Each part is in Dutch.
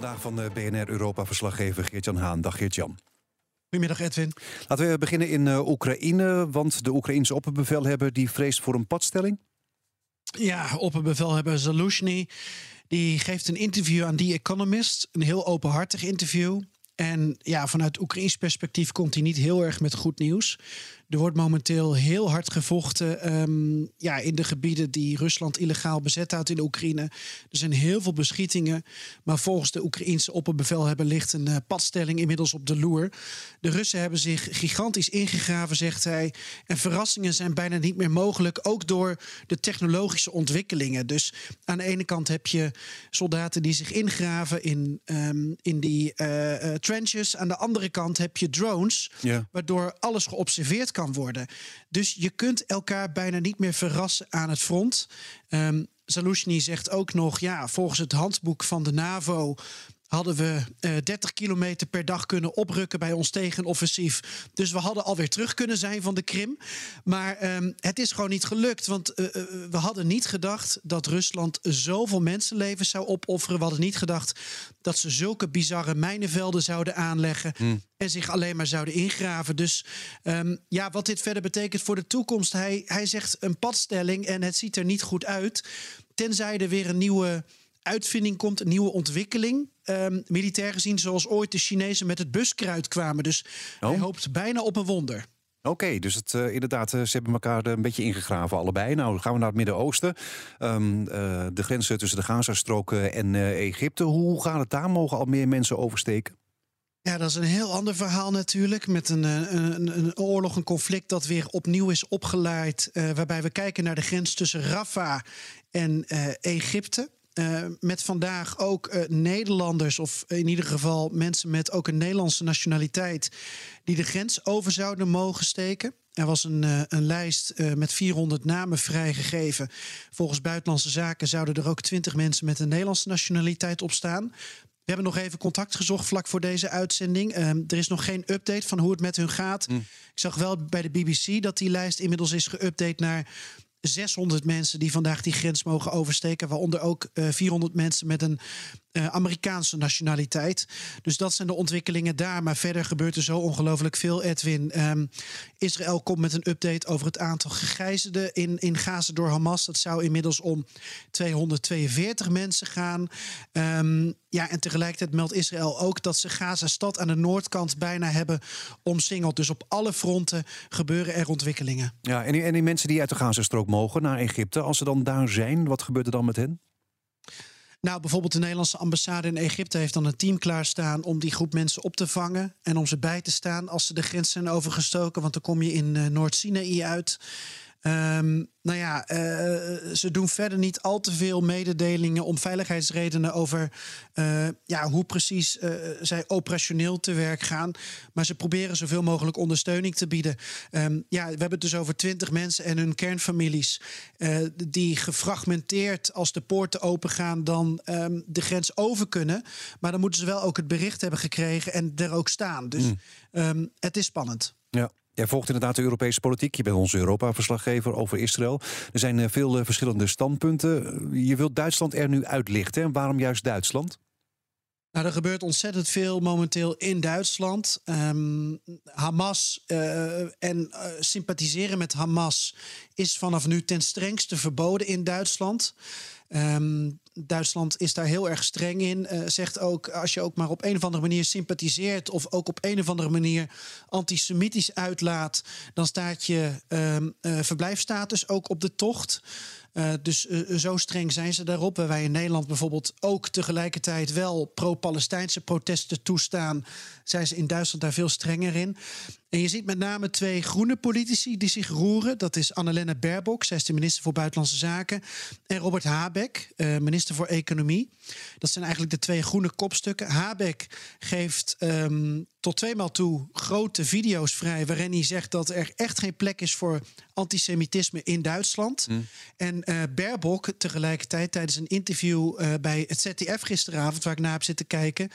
Vandaag van de BNR Europa-verslaggever Geert-Jan Haan. Dag Geert-Jan. Goedemiddag Edwin. Laten we beginnen in eh, Oekraïne, want de Oekraïense opperbevelhebber die vreest voor een padstelling. Ja, opperbevelhebber Zaluzhny die geeft een interview aan The Economist. Een heel openhartig interview. En ja, vanuit Oekraïns perspectief komt hij niet heel erg met goed nieuws. Er wordt momenteel heel hard gevochten ehm, ja, in de gebieden die Rusland illegaal bezet houdt in Oekraïne. Er zijn heel veel beschietingen. Maar volgens de Oekraïense opperbevelhebber ligt een uh, padstelling inmiddels op de loer. De Russen hebben zich gigantisch ingegraven, zegt hij. En verrassingen zijn bijna niet meer mogelijk. Ook door de technologische ontwikkelingen. Dus aan de ene kant heb je soldaten die zich ingraven in, um, in die uh, uh, trenches. Aan de andere kant heb je drones, Ja. waardoor alles geobserveerd kan worden. Dus je kunt elkaar bijna niet meer verrassen aan het front. Um, zegt ook nog, ja, volgens het handboek van de NAVO hadden we uh, 30 kilometer per dag kunnen oprukken bij ons tegenoffensief. Dus we hadden alweer terug kunnen zijn van de Krim. Maar um, het is gewoon niet gelukt. Want uh, uh, we hadden niet gedacht dat Rusland zoveel mensenlevens zou opofferen. We hadden niet gedacht dat ze zulke bizarre mijnenvelden zouden aanleggen. Hmm. En zich alleen maar zouden ingraven. Dus um, ja, wat dit verder betekent voor de toekomst. Hij, hij zegt een padstelling en het ziet er niet goed uit. Tenzij er weer een nieuwe uitvinding komt, een nieuwe ontwikkeling. Um, militair gezien, zoals ooit de Chinezen met het buskruid kwamen. Dus oh. hij hoopt bijna op een wonder. Oké, okay, dus het, uh, inderdaad, uh, ze hebben elkaar een beetje ingegraven allebei. Nou, dan gaan we naar het Midden-Oosten. Um, uh, de grenzen tussen de Gazastrook en Egypte. Hoe gaat het daar? Mogen al meer mensen oversteken? Ja, dat is een heel ander verhaal natuurlijk. Met een, een, een oorlog, een conflict dat weer opnieuw is opgeleid. waarbij we kijken naar de grens tussen Rafah en Egypte. Uh, met vandaag ook uh, Nederlanders, of in ieder geval mensen met ook een Nederlandse nationaliteit, die de grens over zouden mogen steken. Er was een, uh, een lijst met 400 namen vrijgegeven. Volgens Buitenlandse Zaken zouden er ook 20 mensen met een Nederlandse nationaliteit op staan. We hebben nog even contact gezocht vlak voor deze uitzending. er is nog geen update van hoe het met hun gaat. Mm. Ik zag wel bij de BBC dat die lijst inmiddels is geüpdate naar 600 mensen die vandaag die grens mogen oversteken. Waaronder ook uh, 400 mensen met een uh, Amerikaanse nationaliteit. Dus dat zijn de ontwikkelingen daar. Maar verder gebeurt er zo ongelooflijk veel, Edwin. Um, Israël komt met een update over het aantal gegijzelden in, in Gaza door Hamas. Dat zou inmiddels om 242 mensen gaan. Um, ja, en tegelijkertijd meldt Israël ook dat ze Gaza-stad aan de noordkant bijna hebben omsingeld. Dus op alle fronten gebeuren er ontwikkelingen. Ja, en die, en die mensen die uit de Gazastrook mogen naar Egypte, als ze dan daar zijn, wat gebeurt er dan met hen? Nou, bijvoorbeeld de Nederlandse ambassade in Egypte heeft dan een team klaarstaan om die groep mensen op te vangen en om ze bij te staan als ze de grens zijn overgestoken, want dan kom je in uh, Noord-Sinaï uit. Um, nou ja, uh, ze doen verder niet al te veel mededelingen om veiligheidsredenen over uh, ja, hoe precies uh, zij operationeel te werk gaan. Maar ze proberen zoveel mogelijk ondersteuning te bieden. Um, ja, we hebben het dus over twintig mensen en hun kernfamilies die gefragmenteerd als de poorten opengaan dan um, de grens over kunnen. Maar dan moeten ze wel ook het bericht hebben gekregen en er ook staan. Dus mm. het is spannend. Jij volgt inderdaad de Europese politiek. Je bent onze Europa-verslaggever over Israël. Er zijn veel verschillende standpunten. Je wilt Duitsland er nu uitlichten. En waarom juist Duitsland? Nou, er gebeurt ontzettend veel momenteel in Duitsland. Um, Hamas uh, en sympathiseren met Hamas is vanaf nu ten strengste verboden in Duitsland. Um, Duitsland is daar heel erg streng in. Uh, zegt ook, als je ook maar op een of andere manier sympathiseert... of ook op een of andere manier antisemitisch uitlaat... dan staat je um, uh, verblijfstatus ook op de tocht. Uh, dus zo streng zijn ze daarop. Waar wij in Nederland bijvoorbeeld ook tegelijkertijd wel pro-Palestijnse protesten toestaan, zijn ze in Duitsland daar veel strenger in. En je ziet met name twee groene politici die zich roeren. Dat is Annalena Baerbock, zij is de minister voor Buitenlandse Zaken. En Robert Habeck, uh, minister voor Economie. Dat zijn eigenlijk de twee groene kopstukken. Habeck geeft um, tot tweemaal toe grote video's vrij... waarin hij zegt dat er echt geen plek is voor antisemitisme in Duitsland. Mm. En uh, Baerbock tegelijkertijd tijdens een interview uh, bij het ZDF gisteravond... waar ik naar heb zitten kijken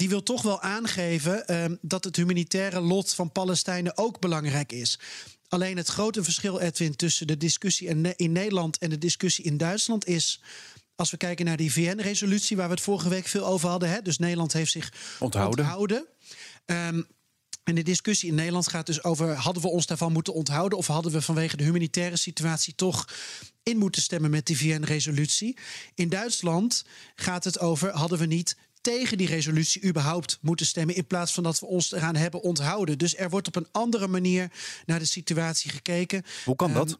die wil toch wel aangeven uh, dat het humanitaire lot van Palestijnen ook belangrijk is. Alleen het grote verschil, Edwin, tussen de discussie in Nederland en de discussie in Duitsland is. Als we kijken naar die VN-resolutie waar we het vorige week veel over hadden. Hè, dus Nederland heeft zich onthouden. onthouden. Um, en de discussie in Nederland gaat dus over: hadden we ons daarvan moeten onthouden? Of hadden we vanwege de humanitaire situatie toch in moeten stemmen met die VN-resolutie? In Duitsland gaat het over: hadden we niet tegen die resolutie überhaupt moeten stemmen. In plaats van dat we ons eraan hebben onthouden. Dus er wordt op een andere manier naar de situatie gekeken. Hoe kan dat?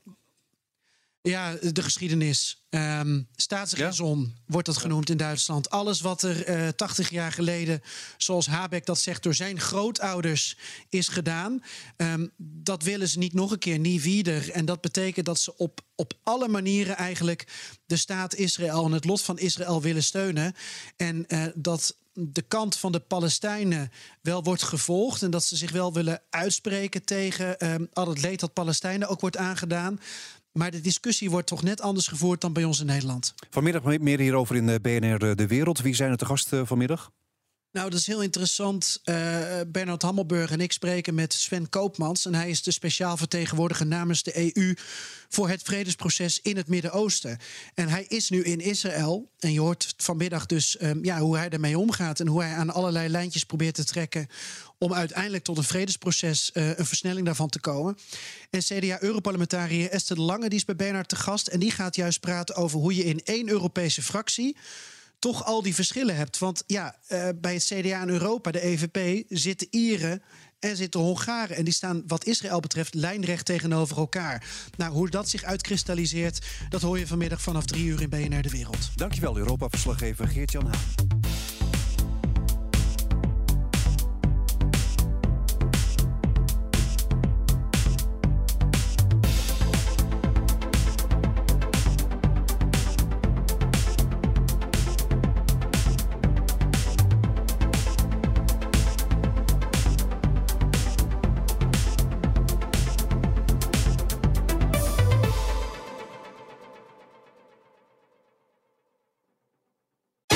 Ehm, ja, de geschiedenis. Um, staatsraison wordt dat genoemd in Duitsland. Alles wat er uh, eh, 80 jaar geleden, zoals Habeck dat zegt, door zijn grootouders is gedaan. Um, dat willen ze niet nog een keer, niet wieder. En dat betekent dat ze op, op alle manieren eigenlijk de staat Israël en het lot van Israël willen steunen. En uh, dat de kant van de Palestijnen wel wordt gevolgd. En dat ze zich wel willen uitspreken tegen um, al het leed dat Palestijnen ook wordt aangedaan. Maar de discussie wordt toch net anders gevoerd dan bij ons in Nederland. Vanmiddag meer hierover in de BNR eh, De Wereld. Wie zijn er te gast eh, vanmiddag? Nou, dat is heel interessant. Uh, Bernard Hammelburg en ik spreken met Sven Koopmans. En hij is de speciaal vertegenwoordiger namens de EU voor het vredesproces in het Midden-Oosten. En hij is nu in Israël. En je hoort vanmiddag dus um, ja, hoe hij ermee omgaat. En hoe hij aan allerlei lijntjes probeert te trekken. om uiteindelijk tot een vredesproces uh, een versnelling daarvan te komen. En CDA-Europarlementariër Esther Lange die is bij Bernard te gast. En die gaat juist praten over hoe je in één Europese fractie toch al die verschillen hebt. Want ja, uh, bij het CDA in Europa, de EVP, zitten Ieren en zitten Hongaren. En die staan wat Israël betreft lijnrecht tegenover elkaar. Nou, hoe dat zich uitkristalliseert, dat hoor je vanmiddag vanaf drie uur in BNR De Wereld. Dankjewel, Europa-verslaggever Geert-Jan Haan.